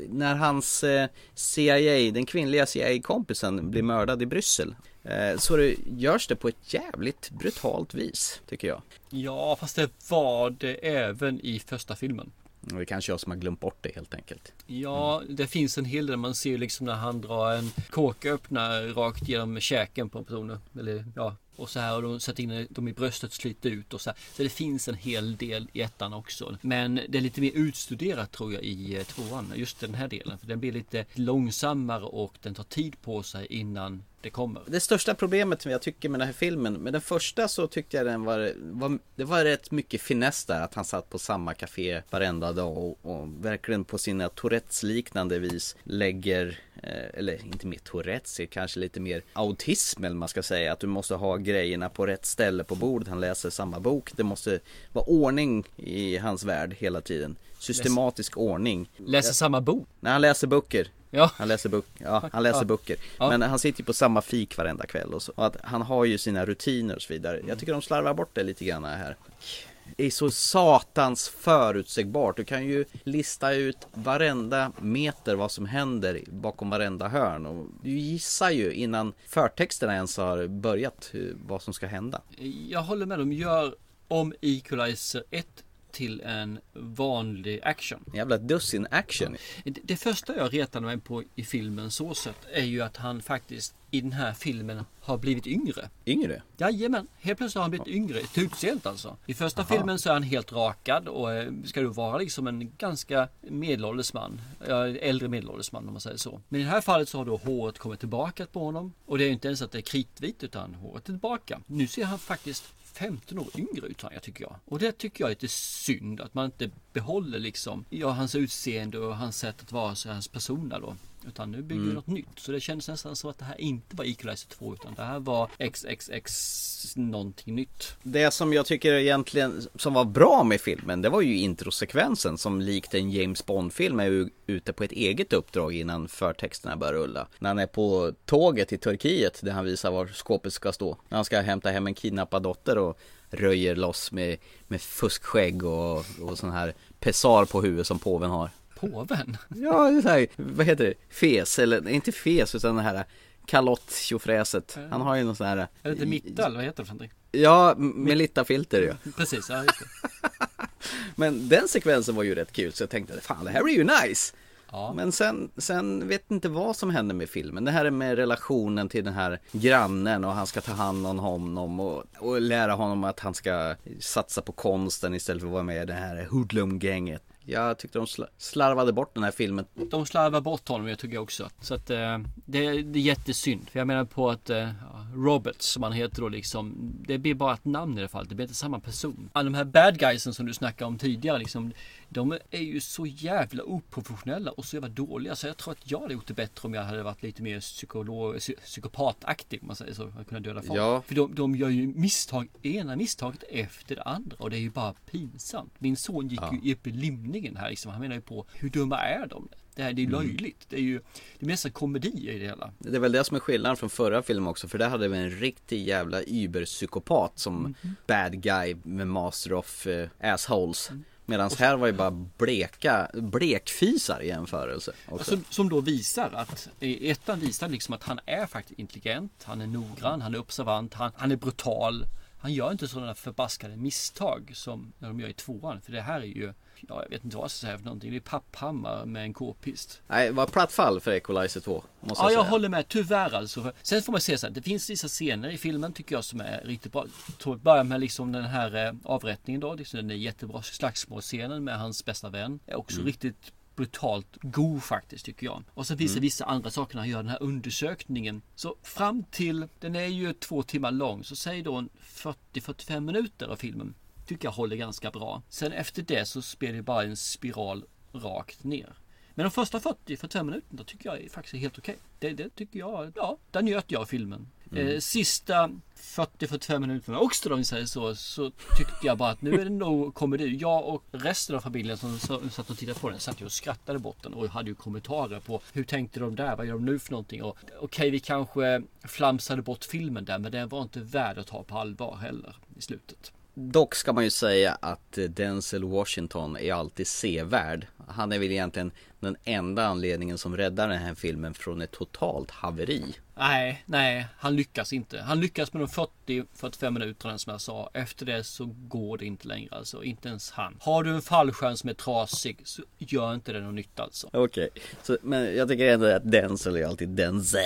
när hans eh, CIA, den kvinnliga CIA-kompisen blir mördad i Bryssel. eh, Så det görs det på ett jävligt brutalt vis, tycker jag. Ja fast det var det även i första filmen. Och det kanske jag som har glömt bort det helt enkelt. Ja, det finns en hel del. Man ser ju liksom när han drar en kåköppnare rakt genom käken på personer. Eller ja, och så här och de sätter in dem i bröstet, sliter ut och så här. Så det finns en hel del i ettan också. Men det är lite mer utstuderat tror jag i eh, tvåan. Just den här delen. För den blir lite långsammare och den tar tid på sig innan det kommer. Det största problemet som jag tycker med den här filmen, med den första så tyckte jag den var, var det var rätt mycket finess där att han satt på samma café varenda dag och, och verkligen på sina Tourettes liknande vis lägger, eh, eller inte mer Tourettes, kanske lite mer autism eller man ska säga, att du måste ha grejerna på rätt ställe på bordet, han läser samma bok, det måste vara ordning i hans värld hela tiden. Systematisk ordning. Läser samma bok? Nej, han läser böcker. Ja. Han läser, bok, ja, han läser Ja. böcker. Ja. Men han sitter ju på samma fik varenda kväll och så. Och att han har ju sina rutiner och så vidare. Jag tycker de slarvar bort det lite grann här. Det är så satans förutsägbart. Du kan ju lista ut varenda meter vad som händer bakom varenda hörn. Och du gissar ju innan förtexterna ens har börjat vad som ska hända. Jag håller med. De gör om Equalizer 1 till en vanlig action. Jävla dussin action. Det, det första jag retade mig på i filmen så sett är ju att han faktiskt i den här filmen har blivit yngre. Yngre? Jajamän, helt plötsligt har han blivit yngre till utseendet alltså. I första Aha. filmen så är han helt rakad och eh, ska då vara liksom en ganska medelålders man. Äldre medelålders man om man säger så. Men i det här fallet så har då håret kommit tillbaka på honom. Och det är ju inte ens att det är kritvitt utan håret är tillbaka. Nu ser han faktiskt 15 år yngre ut jag tycker jag. Och det tycker jag är lite synd att man inte behåller liksom ja, hans utseende och hans sätt att vara, så hans persona då. Utan nu bygger vi Mm. något nytt. Så det kändes nästan som att det här inte var Equalizer 2 utan det här var XXX någonting nytt. Det som jag tycker egentligen som var bra med filmen Det var ju introsekvensen som likt en James Bond-film är ute på ett eget uppdrag innan förtexterna börjar rulla När han är på tåget i Turkiet där han visar var skåpet ska stå När han ska hämta hem en kidnappad dotter och röjer loss med, med fuskskägg och, och sån här pessar på huvudet som påven har Påven? Ja, det är så här, vad heter det? Fes, eller inte fes utan den här kalott tjofräset Han har ju någon sån här Är det inte mitta eller vad heter det för någonting? Ja, Melitta-filter ja Precis, ja just det. Men den sekvensen var ju rätt kul så jag tänkte fan det här är ju nice Ja. Men sen, sen vet inte vad som händer med filmen Det här är med relationen till den här grannen och han ska ta hand om honom och, och lära honom att han ska satsa på konsten istället för att vara med i det här hoodlum-gänget jag tyckte de slarvade bort den här filmen. De slarvade bort honom jag tycker jag också. Så att eh, det, det är jättesynd. För jag menar på att eh, Roberts som han heter då liksom. Det blir bara ett namn i det fallet. Det blir inte samma person. Alla de här bad guysen som du snackade om tidigare liksom. De är ju så jävla oprofessionella och så jävla dåliga. Så jag tror att jag hade gjort det bättre om jag hade varit lite mer psykolog, psy- psykopataktig om man säger så. Att kunna döda folk. Ja. För de, de gör ju misstag, ena misstaget efter det andra. Och det är ju bara pinsamt. Min son gick Ja. ju upp i limningen här liksom. Han menar ju på hur dumma är de? Det här det är Mm. löjligt. Det är ju det är nästan komedi i det hela. Det är väl det som är skillnaden från förra filmen också för där hade vi en riktig jävla überpsykopat som Mhm. bad guy med master of eh, assholes. Mm. Medan här var ju bara bleka, blekfisar i jämförelse. Också. Som, då visar att ettan visar liksom att han är faktiskt intelligent. Han är noggrann, han är observant, han, han är brutal. Han gör inte sådana förbaskade misstag som när de gör i tvåan. För det här är ju, ja jag vet inte vad jag ska säga för någonting. Det är papphammar med en k-pist. Nej, det var platt fall för Equalizer 2. Måste Ja, jag jag säga. håller med. Tyvärr alltså. Sen får man se så här. Det finns vissa scener i filmen tycker jag som är riktigt bra. Jag börjar med liksom den här eh, avrättningen då. Liksom den är jättebra slagsmålscenen med hans bästa vän. Är också Mm. riktigt brutalt god faktiskt tycker jag. Och sen finns det Mm. vissa andra saker när han gör den här undersökningen. Så fram till, den är ju två timmar lång, så säg då en 40-45 minuter av filmen. Tycker jag håller ganska bra. Sen efter det så spelar det bara en spiral rakt ner. Men de första 40-45 minuterna tycker jag är faktiskt helt okej. Det, det tycker jag, ja, där njöt jag av filmen. Mm. Eh, sista 40-45 minuterna också då, om vi säger så, så tyckte jag bara att nu är det nog komedi. Jag och resten av familjen som satt och tittade på den satt ju och skrattade bort den och hade ju kommentarer på hur tänkte de där, vad gör de nu för någonting? Och okej, vi kanske flamsade bort filmen där, men den var inte värd att ta på allvar heller i slutet. Dock ska man ju säga att eh, Denzel Washington är alltid sevärd. Han är väl egentligen den enda anledningen som räddar den här filmen från ett totalt haveri. Nej, nej, han lyckas inte. Han lyckas med de 40-45 minuterna som jag sa. Efter det så går det inte längre alltså. Inte ens han. Har du en fallskärm som är trasig så gör inte det någon nytta alltså. Okej, så, men jag tycker ändå att Denzel är alltid Denzel.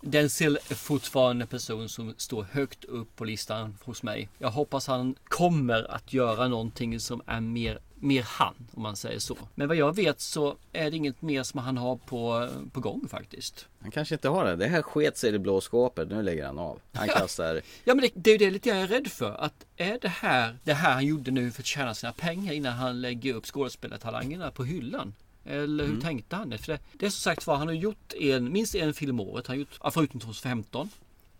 Denzel är fortfarande en person som står högt upp på listan hos mig. Jag hoppas han kommer att göra någonting som är mer, mer han, om man säger så. Men vad jag vet så är det inget mer som han har på, på gång faktiskt. Han kanske inte har det. Det här sket sig i det blå skåpet. Nu lägger han av. Han kastar... Ja men det, det är ju det lite jag är rädd för. Att är det här det här han gjorde nu för att tjäna sina pengar innan han lägger upp skådespelartalangerna på hyllan? Eller hur Mm. tänkte han? För det, det är som sagt var, han har gjort en, minst en film om året. Han har gjort, förutom 2015.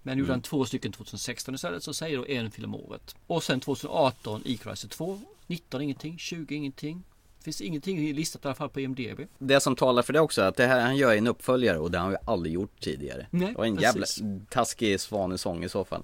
Men gjorde Mm. han två stycken 2016 istället så säger då en film om året. Och sen 2018 Equalizer 2. 19 ingenting, 20 ingenting. Det finns ingenting listat i alla fall på IMDB. Det som talar för det också är att det här han gör är en uppföljare och det har han ju aldrig gjort tidigare. Nej, det var en precis. jävla taskig svanesång i så fall.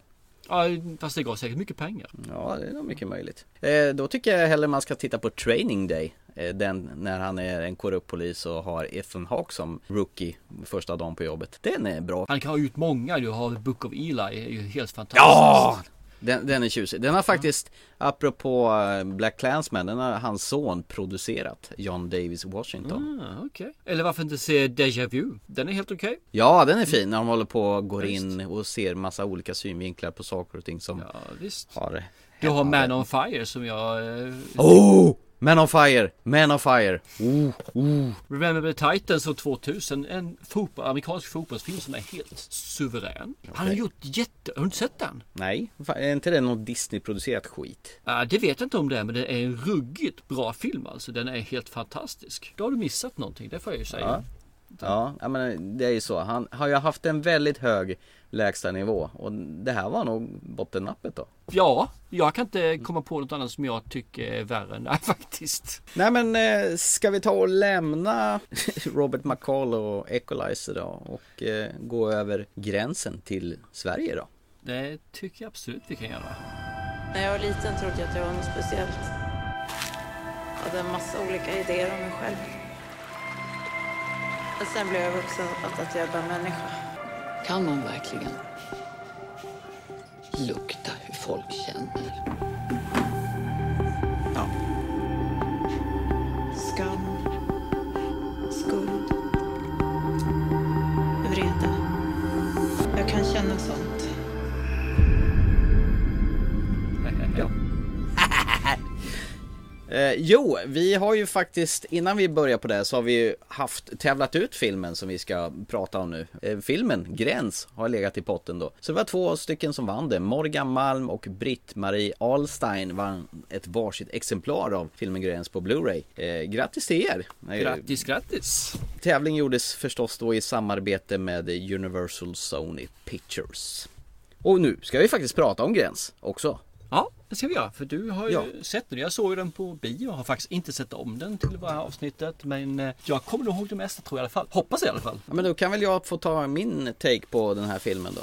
Ja, fast det gav säkert mycket pengar. Ja, det är nog mycket möjligt. Eh, då tycker jag hellre man ska titta på Training Day. Eh, den när han är en korrupt polis och har Ethan Hawke som rookie första dagen på jobbet. Den är bra. Han kan ha gjort många. Du har Book of Eli, är ju helt fantastiskt. Ja! Den, den är tjusig. Den har faktiskt, apropå eh, Black Clansman, den har hans son producerat. John Davis Washington. Ah, okej. Eller varför inte se Deja Vu? Den är helt okej. Ja, den är fin när de håller på och går Visst. in och ser massa olika synvinklar på saker och ting som Ja, visst. har Du har Man on Fire som jag... Eh, Oh! Man on fire! Man on fire! Oh, oh. Remember the Titans och 2000. En fotboll, amerikansk fotbollsfilm som är helt suverän. Han har gjort jätte... Har du inte sett den? Nej, är inte det något Disney-producerat skit? Ah, det vet jag inte om det är, men det är en ruggigt bra film alltså. Den är helt fantastisk. Då har du missat någonting, det får jag ju säga. Ja. Ja, menar, det är ju så. Han har ju haft en väldigt hög lägsta nivå och det här var nog bottennappet då. Ja, jag kan inte komma på något annat som jag tycker är värre än det här faktiskt. Nej men eh, ska vi ta och lämna Robert McCall och Equalizer då och eh, gå över gränsen till Sverige då? Det tycker jag absolut vi kan göra. När jag var liten trodde jag att jag var något speciellt. Jag hade en massa olika idéer om mig själv. Men sen blev jag vuxen och fattade att jag är bara människa. Kan man verkligen lukta hur folk känner? Skam, skuld, vrede. Jag kan känna sånt. Eh, jo, vi har ju faktiskt innan vi börjar på det så har vi ju haft tävlat ut filmen som vi ska prata om nu. Eh, filmen Gräns har legat i potten då. Så det var två stycken som vann det. Morgan Malm och Britt-Marie Ahlstein vann ett varsitt exemplar av filmen Gräns på Blu-ray. Eh, grattis till er! Grattis, grattis! Tävling gjordes förstås då i samarbete med Universal Sony Pictures. Och nu ska vi faktiskt prata om Gräns också. Ja, det ska vi göra. För du har ju Ja. sett den. Jag såg den på bio. Har faktiskt inte sett om den till det här avsnittet. Men eh, jag kommer nog ihåg det mesta tror jag i alla fall. Hoppas i alla fall. Ja, men då kan väl jag få ta min take på den här filmen då.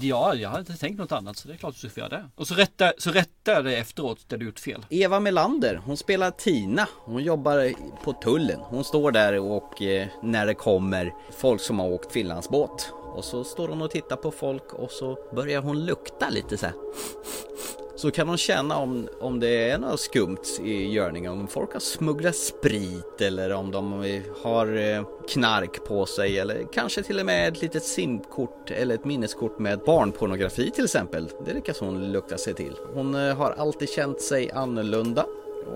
Ja, jag hade inte tänkt något annat så det är klart att du ska få göra det. Och så rätta, så rätta det efteråt där du gjort fel. Eva Melander, hon spelar Tina. Hon jobbar på tullen. Hon står där och eh, när det kommer folk som har åkt Finlandsbåt. Och så står hon och tittar på folk och så börjar hon lukta lite så här. Så kan hon känna om, om det är något skumt i görningen. Om folk har smugglat sprit eller om de har eh, knark på sig eller kanske till och med ett litet simkort eller ett minneskort med barnpornografi till exempel. Det lyckas hon lukta sig till. Hon eh, har alltid känt sig annorlunda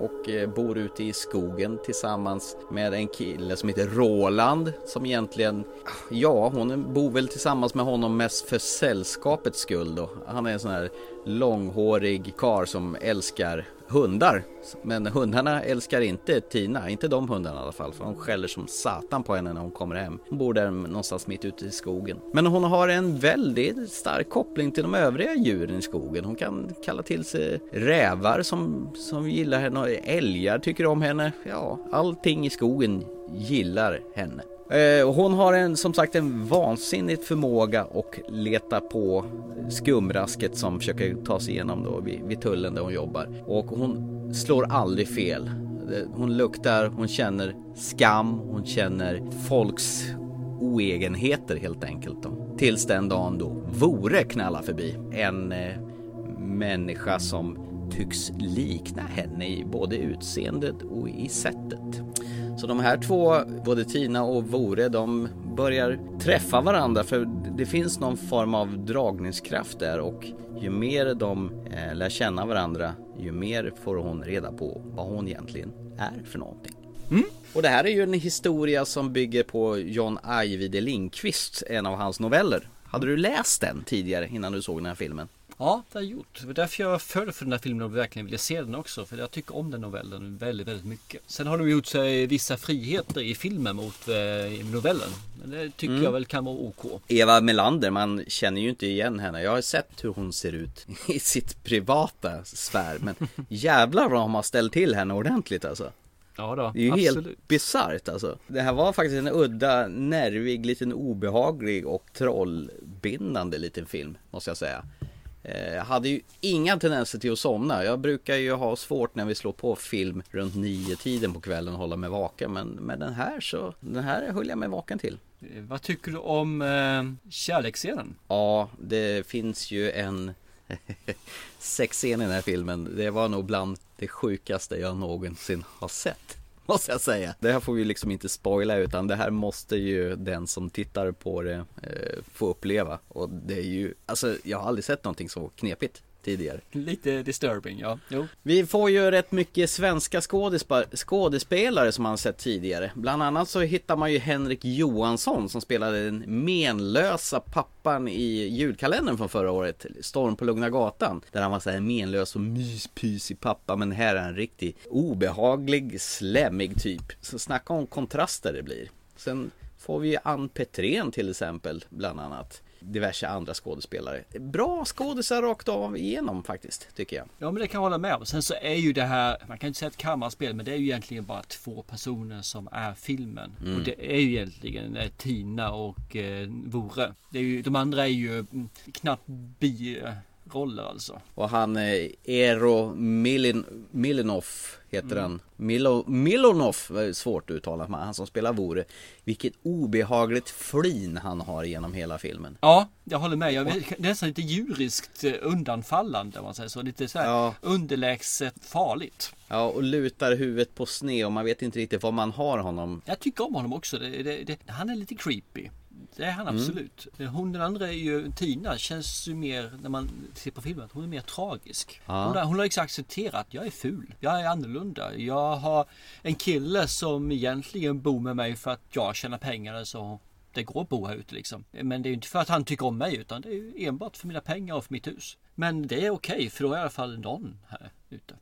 och eh, bor ute i skogen tillsammans med en kille som heter Roland som egentligen, ja hon bor väl tillsammans med honom mest för sällskapets skull då. Han är en sån här långhårig kar som älskar hundar. Men hundarna älskar inte Tina, inte de hundarna i alla fall för de skäller som satan på henne när hon kommer hem. Hon bor där någonstans mitt ute i skogen. Men hon har en väldigt stark koppling till de övriga djuren i skogen. Hon kan kalla till sig rävar som, som gillar henne och älgar tycker om henne. Ja, allting i skogen gillar henne. Eh, hon har en, som sagt en vansinnig förmåga att leta på skumrasket som försöker ta sig igenom då vid, vid tullen där hon jobbar. Och hon slår aldrig fel. Hon luktar, hon känner skam, hon känner folks oegenheter helt enkelt. Då. Tills den dagen då vore knalla förbi en eh, människa som tycks likna henne i både utseendet och i sättet. Så de här två, både Tina och Vore, de börjar träffa varandra för det finns någon form av dragningskraft där och ju mer de eh, lär känna varandra ju mer får hon reda på vad hon egentligen är för någonting. Och det här är ju en historia som bygger på John Ajvide Lindqvist, en av hans noveller. Hade du läst den tidigare innan du såg den här filmen? Ja, det har jag gjort. Det var därför jag föll för den här filmen och verkligen ville se den också. För jag tycker om den novellen väldigt, väldigt mycket. Sen har de gjort sig vissa friheter i filmen mot eh, novellen. Men det tycker Mm. jag väl kan vara OK. Eva Melander, man känner ju inte igen henne. Jag har sett hur hon ser ut i sitt privata sfär. Men jävlar vad de har ställt till henne ordentligt alltså. Ja då, Det är ju absolut. helt bisarrt alltså. Det här var faktiskt en udda, nervig, liten obehaglig och trollbindande liten film, måste jag säga. Eh, Jag hade ju inga tendenser till att somna. Jag brukar ju ha svårt när vi slår på film runt nio tiden på kvällen och hålla mig vaken. Men med den här så, den här höll jag mig vaken till. Eh, Vad tycker du om eh, kärleksscenen? Ja, det finns ju en sexscen i den här filmen. Det var nog bland det sjukaste jag någonsin har sett. Måste jag säga. Det här får vi liksom inte spoila utan det här måste ju den som tittar på det eh, få uppleva. Och det är ju, alltså jag har aldrig sett någonting så knepigt tidigare. Lite disturbing, ja. Jo. Vi får ju rätt mycket svenska skådespelare som man sett tidigare. Bland annat så hittar man ju Henrik Johansson som spelade den menlösa pappan i julkalendern från förra året, Storm på Lugna Gatan. Där han var så här menlös och myspysig pappa, men här är en riktig obehaglig, slemmig typ. Så snacka om kontraster det blir. Sen får vi ju Ann Petrén till exempel, bland annat. Diverse andra skådespelare. Bra skådisar rakt av igenom faktiskt, tycker jag. Ja men det kan jag hålla med om. Sen så är ju det här, man kan inte säga ett kammarspel men det är ju egentligen bara två personer som är filmen. Mm. Och det är ju egentligen eh, Tina och eh, Vore. Det är ju, de andra är ju mm, knappt biroller alltså. Och han eh, Eero Milin, Milinov heter Mm. han. Milo, Milonov svårt att uttala, men han som spelar Vore. Vilket obehagligt flin han har genom hela filmen. Ja, jag håller med. Jag vet, det är nästan lite djuriskt eh, undanfallande om man säger så. Lite så här Ja. underlägset farligt. Ja, och lutar huvudet på sned och man vet inte riktigt var man har honom. Jag tycker om honom också. Det, det, det, han är lite creepy. Det är han Mm. absolut. Hon den andra är ju Tina. Känns ju mer när man ser på filmen. Hon är mer tragisk. Ja. Hon, har, hon har liksom accepterat. Jag är ful. Jag är annorlunda. Jag har en kille som egentligen bor med mig för att jag tjänar pengar så det går att bo här ute liksom. Men det är ju inte för att han tycker om mig utan det är ju enbart för mina pengar och för mitt hus. Men det är okej för då är i alla fall någon här ute.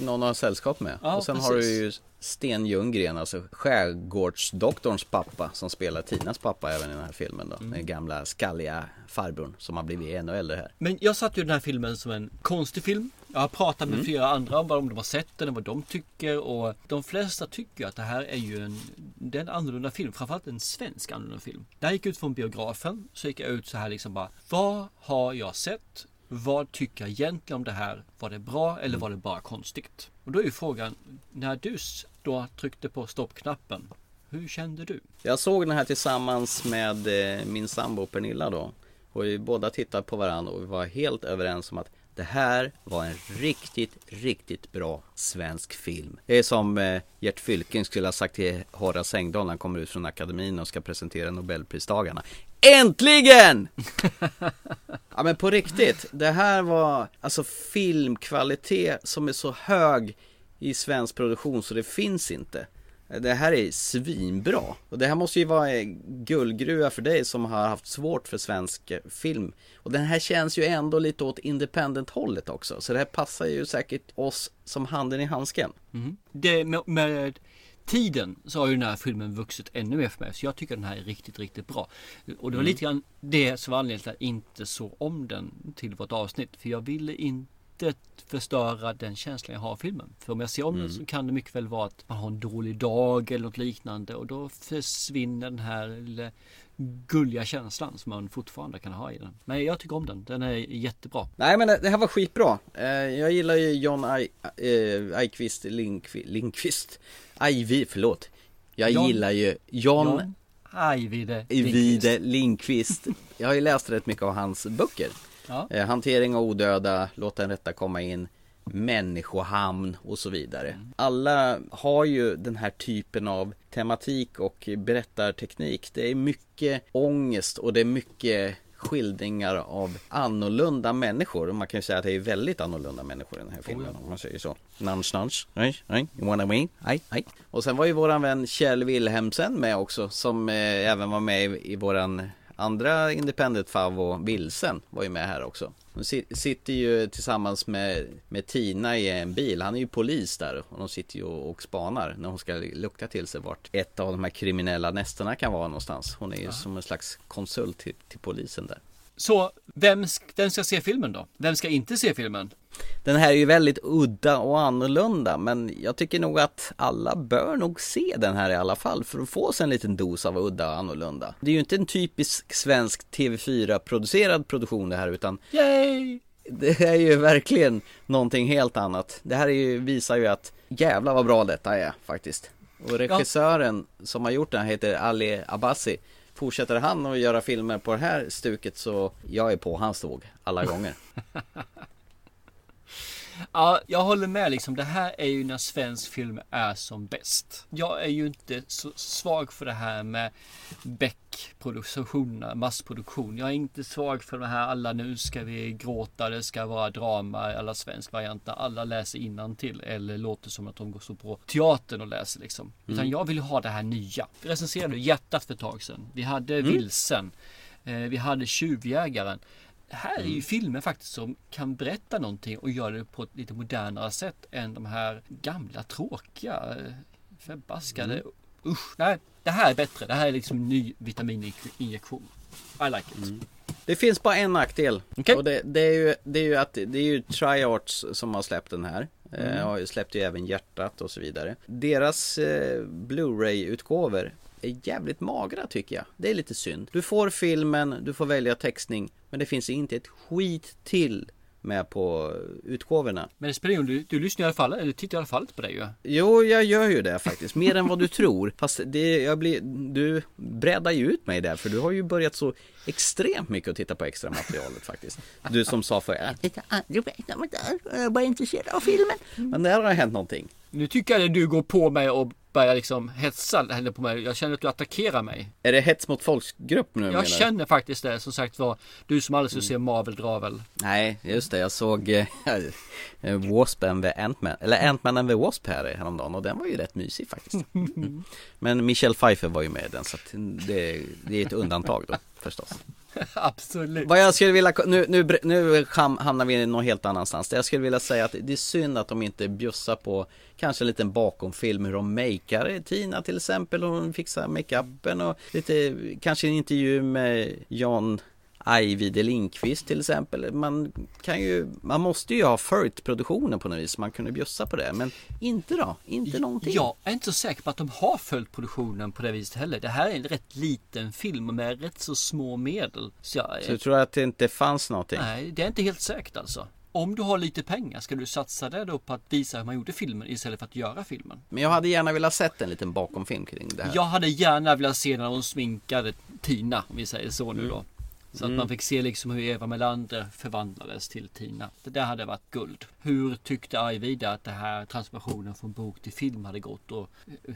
Någon har sällskap med. Ja, och sen precis. har du ju Sten Ljunggren, alltså skärgårdsdoktorns pappa som spelar Tinas pappa även i den här filmen då. Mm. Den gamla skalliga farbrorn som har blivit ännu äldre här. Men jag satt ju den här filmen som en konstig film. Jag har pratat med Mm. flera andra om vad de har sett den och vad de tycker och de flesta tycker att det här är ju en, det är en annorlunda film. Framförallt en svensk annorlunda film. När jag gick ut från biografen så gick jag ut så här liksom bara Vad har jag sett? Vad tycker jag egentligen om det här? Var det bra eller var det bara konstigt? Och då är ju frågan När du då tryckte på stoppknappen Hur kände du? Jag såg den här tillsammans med eh, min sambo Pernilla då. Och vi båda tittade på varandra och vi var helt överens om att det här var en riktigt, riktigt bra svensk film. Det är som eh, Gert Fylking skulle ha sagt till Horace Engdahl när han kommer ut från akademin och ska presentera Nobelpristagarna. Äntligen! Ja men på riktigt, det här var alltså filmkvalitet som är så hög i svensk produktion så det finns inte. Det här är svinbra. Och det här måste ju vara en guldgruva för dig som har haft svårt för svensk eh, film. Och den här känns ju ändå lite åt independent hållet också. Så det här passar ju säkert oss som handen i handsken. Mm. Det, med, med tiden så har ju den här filmen vuxit ännu mer för mig. Så jag tycker den här är riktigt, riktigt bra. Och det var Mm. lite grann det som var anledningen till att jag inte såg om den till vårt avsnitt. För jag ville inte förstöra den känslan jag har av filmen. För om jag ser om Mm. den så kan det mycket väl vara att man har en dålig dag eller något liknande. Och då försvinner den här gulliga känslan som man fortfarande kan ha i den. Men jag tycker om den. Den är jättebra. Nej men det här var skitbra. Eh, Jag gillar ju John Aj- eh, Ajkvist Linkvist, Linkvist. Ajvi, förlåt. Jag John- gillar ju John, John Ajvide Vide Lindqvist. Jag har ju läst rätt mycket av hans böcker. Ja. Eh, Hantering av odöda, Låt den rätta komma in, Människohamn och så vidare. Alla har ju den här typen av tematik och berättarteknik. Det är mycket ångest och det är mycket skildringar av annorlunda människor. Man kan ju säga att det är väldigt annorlunda människor i den här filmen om man säger så. Nunch nunch, nej, nej, you wanna win, nej, nej. Och sen var ju våran vän Kjell Wilhelmsen med också som eh, även var med i, i våran andra independent favvo Vilsen var ju med här också. De si- sitter ju tillsammans med, med Tina i en bil. Han är ju polis där och de sitter ju och, och spanar när hon ska lukta till sig vart ett av de här kriminella nästerna kan vara någonstans. Hon är ju som en slags konsult till, till polisen där. Så vem, vem ska se filmen då? Vem ska inte se filmen? Den här är ju väldigt udda och annorlunda men jag tycker nog att alla bör nog se den här i alla fall för att få sig en liten dos av udda och annorlunda. Det är ju inte en typisk svensk TV4 producerad produktion det här utan Yay! det är ju verkligen någonting helt annat. Det här är ju, visar ju att jävla vad bra detta är faktiskt. Och regissören som har gjort den här heter Ali Abbasi. Fortsätter han att göra filmer på det här stuket så jag är på hans tåg alla gånger. Ja, jag håller med liksom. Det här är ju när svensk film är som bäst. Jag är ju inte så svag för det här med Beck-produktionerna, massproduktion. Jag är inte svag för det här alla nu ska vi gråta, det ska vara drama, alla svensk varianter. Alla läser till eller låter som att de går så på teatern och läser liksom. Utan Mm. jag vill ha det här nya. Vi recenserade Hjärtat för ett tag sedan. Vi hade Mm. Vilsen. Eh, vi hade Tjuvjägaren. Det här är ju Mm. filmer faktiskt som kan berätta någonting och göra det på ett lite modernare sätt än de här gamla tråkiga eh, förbaskade. Mm. Usch, nej, det här är bättre. Det här är liksom ny vitamininjektion. I like it. Det finns bara en nackdel. Okej. Och det, det, är ju, det är ju att det är ju Triarts som har släppt den här. Mm. Eh, och släppte ju även Hjärtat och så vidare. Deras eh, Blu-ray-utgåvor är jävligt magra tycker jag. Det är lite synd. Du får filmen, du får välja textning. Men det finns inte ett skit till med på utgåvorna. Men det spelar ingen roll, du, du lyssnar i alla fall, eller tittar i alla fall inte på det ju. Jo, jag gör ju det faktiskt. Mer än vad du tror. Fast det, jag blir, du breddar ju ut mig där. För du har ju börjat så extremt mycket att titta på extra materialet faktiskt. Du som sa för att jag aldrig vet om det där. Jag är bara intresserad av filmen. Men där har det hänt någonting. Nu tycker jag att du går på mig och börjar liksom hetsa henne på mig. Jag känner att du attackerar mig. Är det hets mot folkgrupp nu? menar Jag du? känner faktiskt det. Som sagt var, du som aldrig skulle se Marvel drar väl. Nej, just det. Jag såg eh, Wasp and the Ant-Man, eller Ant-Man and the Wasp här häromdagen och den var ju rätt mysig faktiskt. Mm. Men Michelle Pfeiffer var ju med i den så det, det är ett undantag då förstås. Absolut. Vad jag skulle vilja, nu, nu, nu hamnar vi i någon helt annanstans. Jag skulle vilja säga att det är synd att de inte bjussar på kanske en liten bakomfilm hur de makear Tina till exempel hon fixar makeupen och lite, kanske en intervju med Jan Ajvide Lindqvist till exempel. Man kan ju, man måste ju ha följt produktionen på något vis. Man kunde bjussa på det. Men inte då, inte någonting. Jag är inte så säker på att de har följt produktionen på det viset heller. Det här är en rätt liten film med rätt så små medel. Så jag, Så du tror att det inte fanns någonting? Nej, det är inte helt säkert alltså. Om du har lite pengar, ska du satsa det då på att visa hur man gjorde filmen istället för att göra filmen? Men jag hade gärna velat sett en liten bakomfilm kring det här. Jag hade gärna velat se när hon sminkade Tina, om vi säger så nu då. Så att Mm. man fick se liksom hur Eva Melander förvandlades till Tina. Det där hade varit guld. Hur tyckte Ajvide att det här transformationen från bok till film hade gått och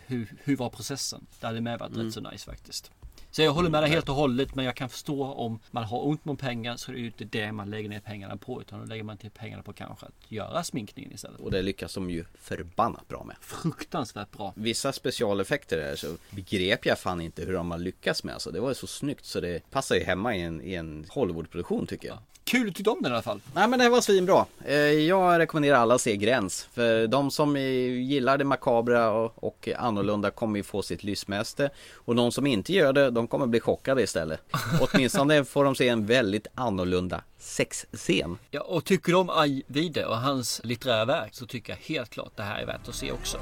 hur, hur var processen? Det hade med varit Mm. rätt så nice faktiskt. Så jag håller med dig helt och hållet men jag kan förstå om man har ont om pengar så är det ju inte det man lägger ner pengarna på utan då lägger man till pengarna på kanske att göra sminkningen istället. Och det lyckas de ju förbannat bra med. Fruktansvärt bra. Vissa specialeffekter där så begrep jag fan inte hur de har lyckats med. Alltså det var ju så snyggt så det passar ju hemma i en, i en Hollywoodproduktion tycker jag. Kul du tyckte om den i alla fall. Nej men det var svinbra. Eh, Jag rekommenderar alla att se Gräns. För de som eh, gillar det makabra och, och annorlunda kommer ju få sitt lystmäste. Och de som inte gör det, de kommer bli chockade istället. Åtminstone får de se en väldigt annorlunda sexscen. Ja, och tycker du om Ajvide och hans litterära verk så tycker jag helt klart det här är värt att se också.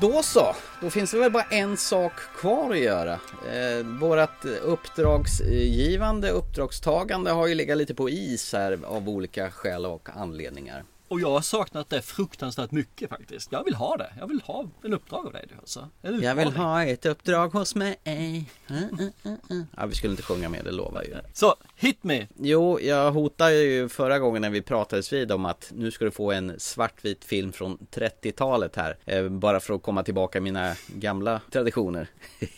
Då så, då finns det väl bara en sak kvar att göra. Eh, vårat uppdragsgivande, uppdragstagande har ju legat lite på is här av olika skäl och anledningar. Och jag har saknat det fruktansvärt mycket faktiskt. Jag vill ha det. Jag vill ha en uppdrag av dig du alltså. Jag vill ha ett uppdrag hos mig. Mm, mm, mm. Ja, vi skulle inte sjunga med, det lovar ju. Så, hit me! Jo, jag hotade ju förra gången när vi pratades vid om att nu ska du få en svartvit film från 30-talet här. Eh, bara för att komma tillbaka i mina gamla traditioner.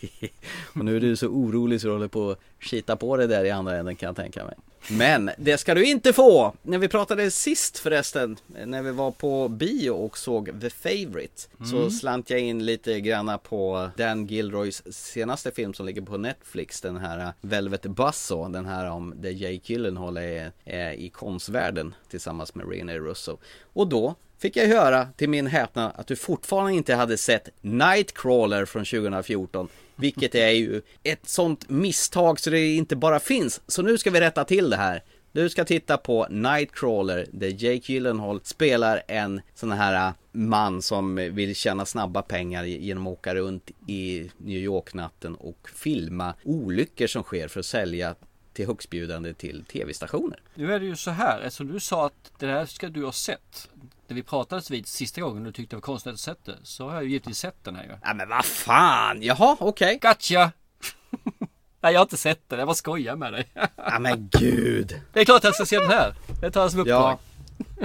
Och nu är du så orolig så du håller på att skita på det där i andra änden kan jag tänka mig. Men det ska du inte få! När vi pratade sist förresten, när vi var på bio och såg The Favourite Så Mm. slant jag in lite granna på Dan Gilroys senaste film som ligger på Netflix Den här Velvet Buzzsaw Den här om där Jake Gyllenhaal är, är i konstvärlden tillsammans med Rene Russo Och då fick jag höra till min häpnad att du fortfarande inte hade sett Nightcrawler från 2014 vilket är ju ett sånt misstag så det inte bara finns Så nu ska vi rätta till det här du ska titta på Nightcrawler där Jake Gyllenhaal spelar en sån här äh, man som vill tjäna snabba pengar genom att åka runt i New York-natten och filma olyckor som sker för att sälja till högstbjudande till tv-stationer. Nu är det ju så här, eftersom du sa att det här ska du ha sett. När vi pratades vid sista gången du tyckte det var konstigt att sett det. Så har jag ju givetvis sett den här ju. Ja men vad fan, jaha okej. Gotcha! Nej jag har inte sett den, jag bara skojar med dig. Ja men gud. Det är klart att jag ska se den här. Det tar jag som uppdrag. Ja.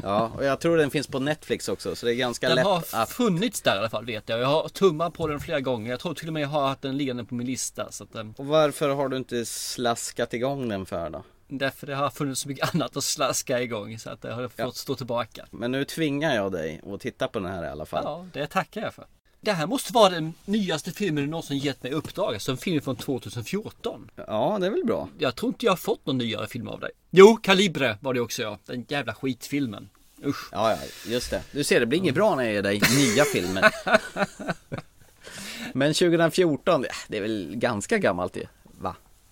Ja, och jag tror den finns på Netflix också så det är ganska Den lätt har att... funnits där i alla fall vet jag. Jag har tummat på den flera gånger. Jag tror till och med jag har haft den liggande på min lista. Så att den, Och varför har du inte slaskat igång den för då? Därför det har funnits så mycket annat att slaska igång. Så att det har fått Ja. stå tillbaka. Men nu tvingar jag dig att titta på den här i alla fall. Ja, det tackar jag för. Det här måste vara den nyaste filmen du någonsin gett mig uppdrag. Alltså en film från 2014. Ja, det är väl bra. Jag tror inte jag har fått någon nyare film av dig. Jo, Kalibre var det också ja. Den jävla skitfilmen. Usch. Ja, ja, just det. Du ser, det blir inget bra när jag ger dig nya filmer. Men 2014, ja, det är väl ganska gammalt ju?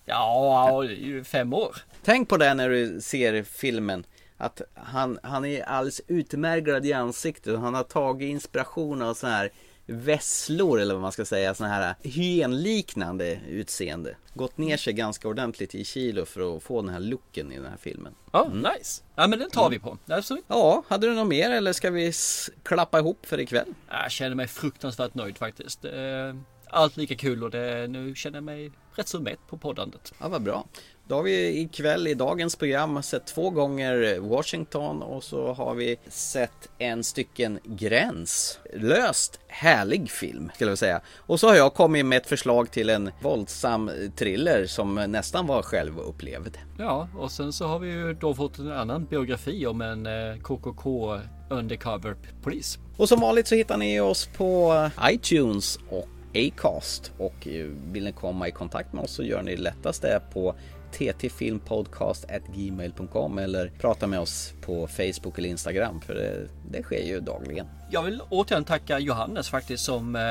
Ja, fem år. Tänk på det när du ser filmen. Att han, han är alldeles utmärglad i ansiktet och han har tagit inspiration av sådana här vesslor eller vad man ska säga, sådana här hyenliknande utseende. Gått ner sig ganska ordentligt i kilo för att få den här looken i den här filmen. Ja, nice. Ja, men den tar vi på. Absolut. Ja, hade du något mer eller ska vi klappa ihop för ikväll? Jag känner mig fruktansvärt nöjd faktiskt. Eh, allt lika kul och det, nu känner jag mig rätt så mätt på poddandet. Ja, vad bra. Då har vi ikväll i dagens program sett två gånger Washington och så har vi sett en stycken Gräns. Löst härlig film skulle jag säga. Och så har jag kommit med ett förslag till en våldsam thriller som nästan var självupplevd. Ja, och sen så har vi ju då fått en annan biografi om en eh, KKK undercover polis. Och som vanligt så hittar ni oss på iTunes och Acast och vill ni komma i kontakt med oss så gör ni lättast det på ttfilmpodcast.gmail.com eller prata med oss på Facebook eller Instagram för det, det sker ju dagligen. Jag vill återigen tacka Johannes faktiskt som eh,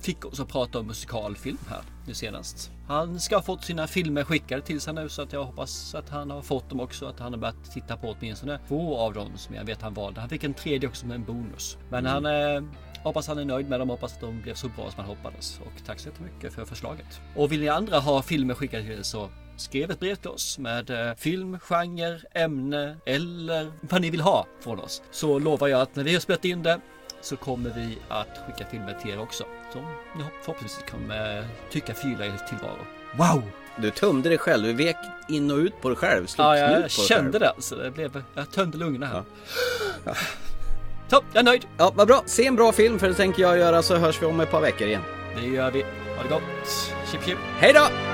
fick oss att prata om musikalfilm här nu senast. Han ska ha fått sina filmer skickade till sig nu så att jag hoppas att han har fått dem också. Att han har börjat titta på åtminstone två av dem som jag vet han valde. Han fick en tredje också med en bonus. Men mm. han eh, Hoppas han är nöjd med dem, hoppas att de blev så bra som han hoppades. Och tack så jättemycket för förslaget. Och vill ni andra ha filmer skickade till er så skriv ett brev till oss med eh, film, genre, ämne eller vad ni vill ha från oss. Så lovar jag att när vi har spelat in det så kommer vi att skicka filmer till er också. Som ni förhoppningsvis kommer tycka fylla er tillvaro. Wow! Du tömde dig själv, du vek in och ut på dig själv. Slog ja, jag kände det alltså. Det blev, jag tömde lungorna här. Ja. Så, jag är nöjd. Ja, vad bra. Se en bra film för det tänker jag göra så hörs vi om ett par veckor igen. Det gör vi. Ha det gott. Chip chip. Hej då!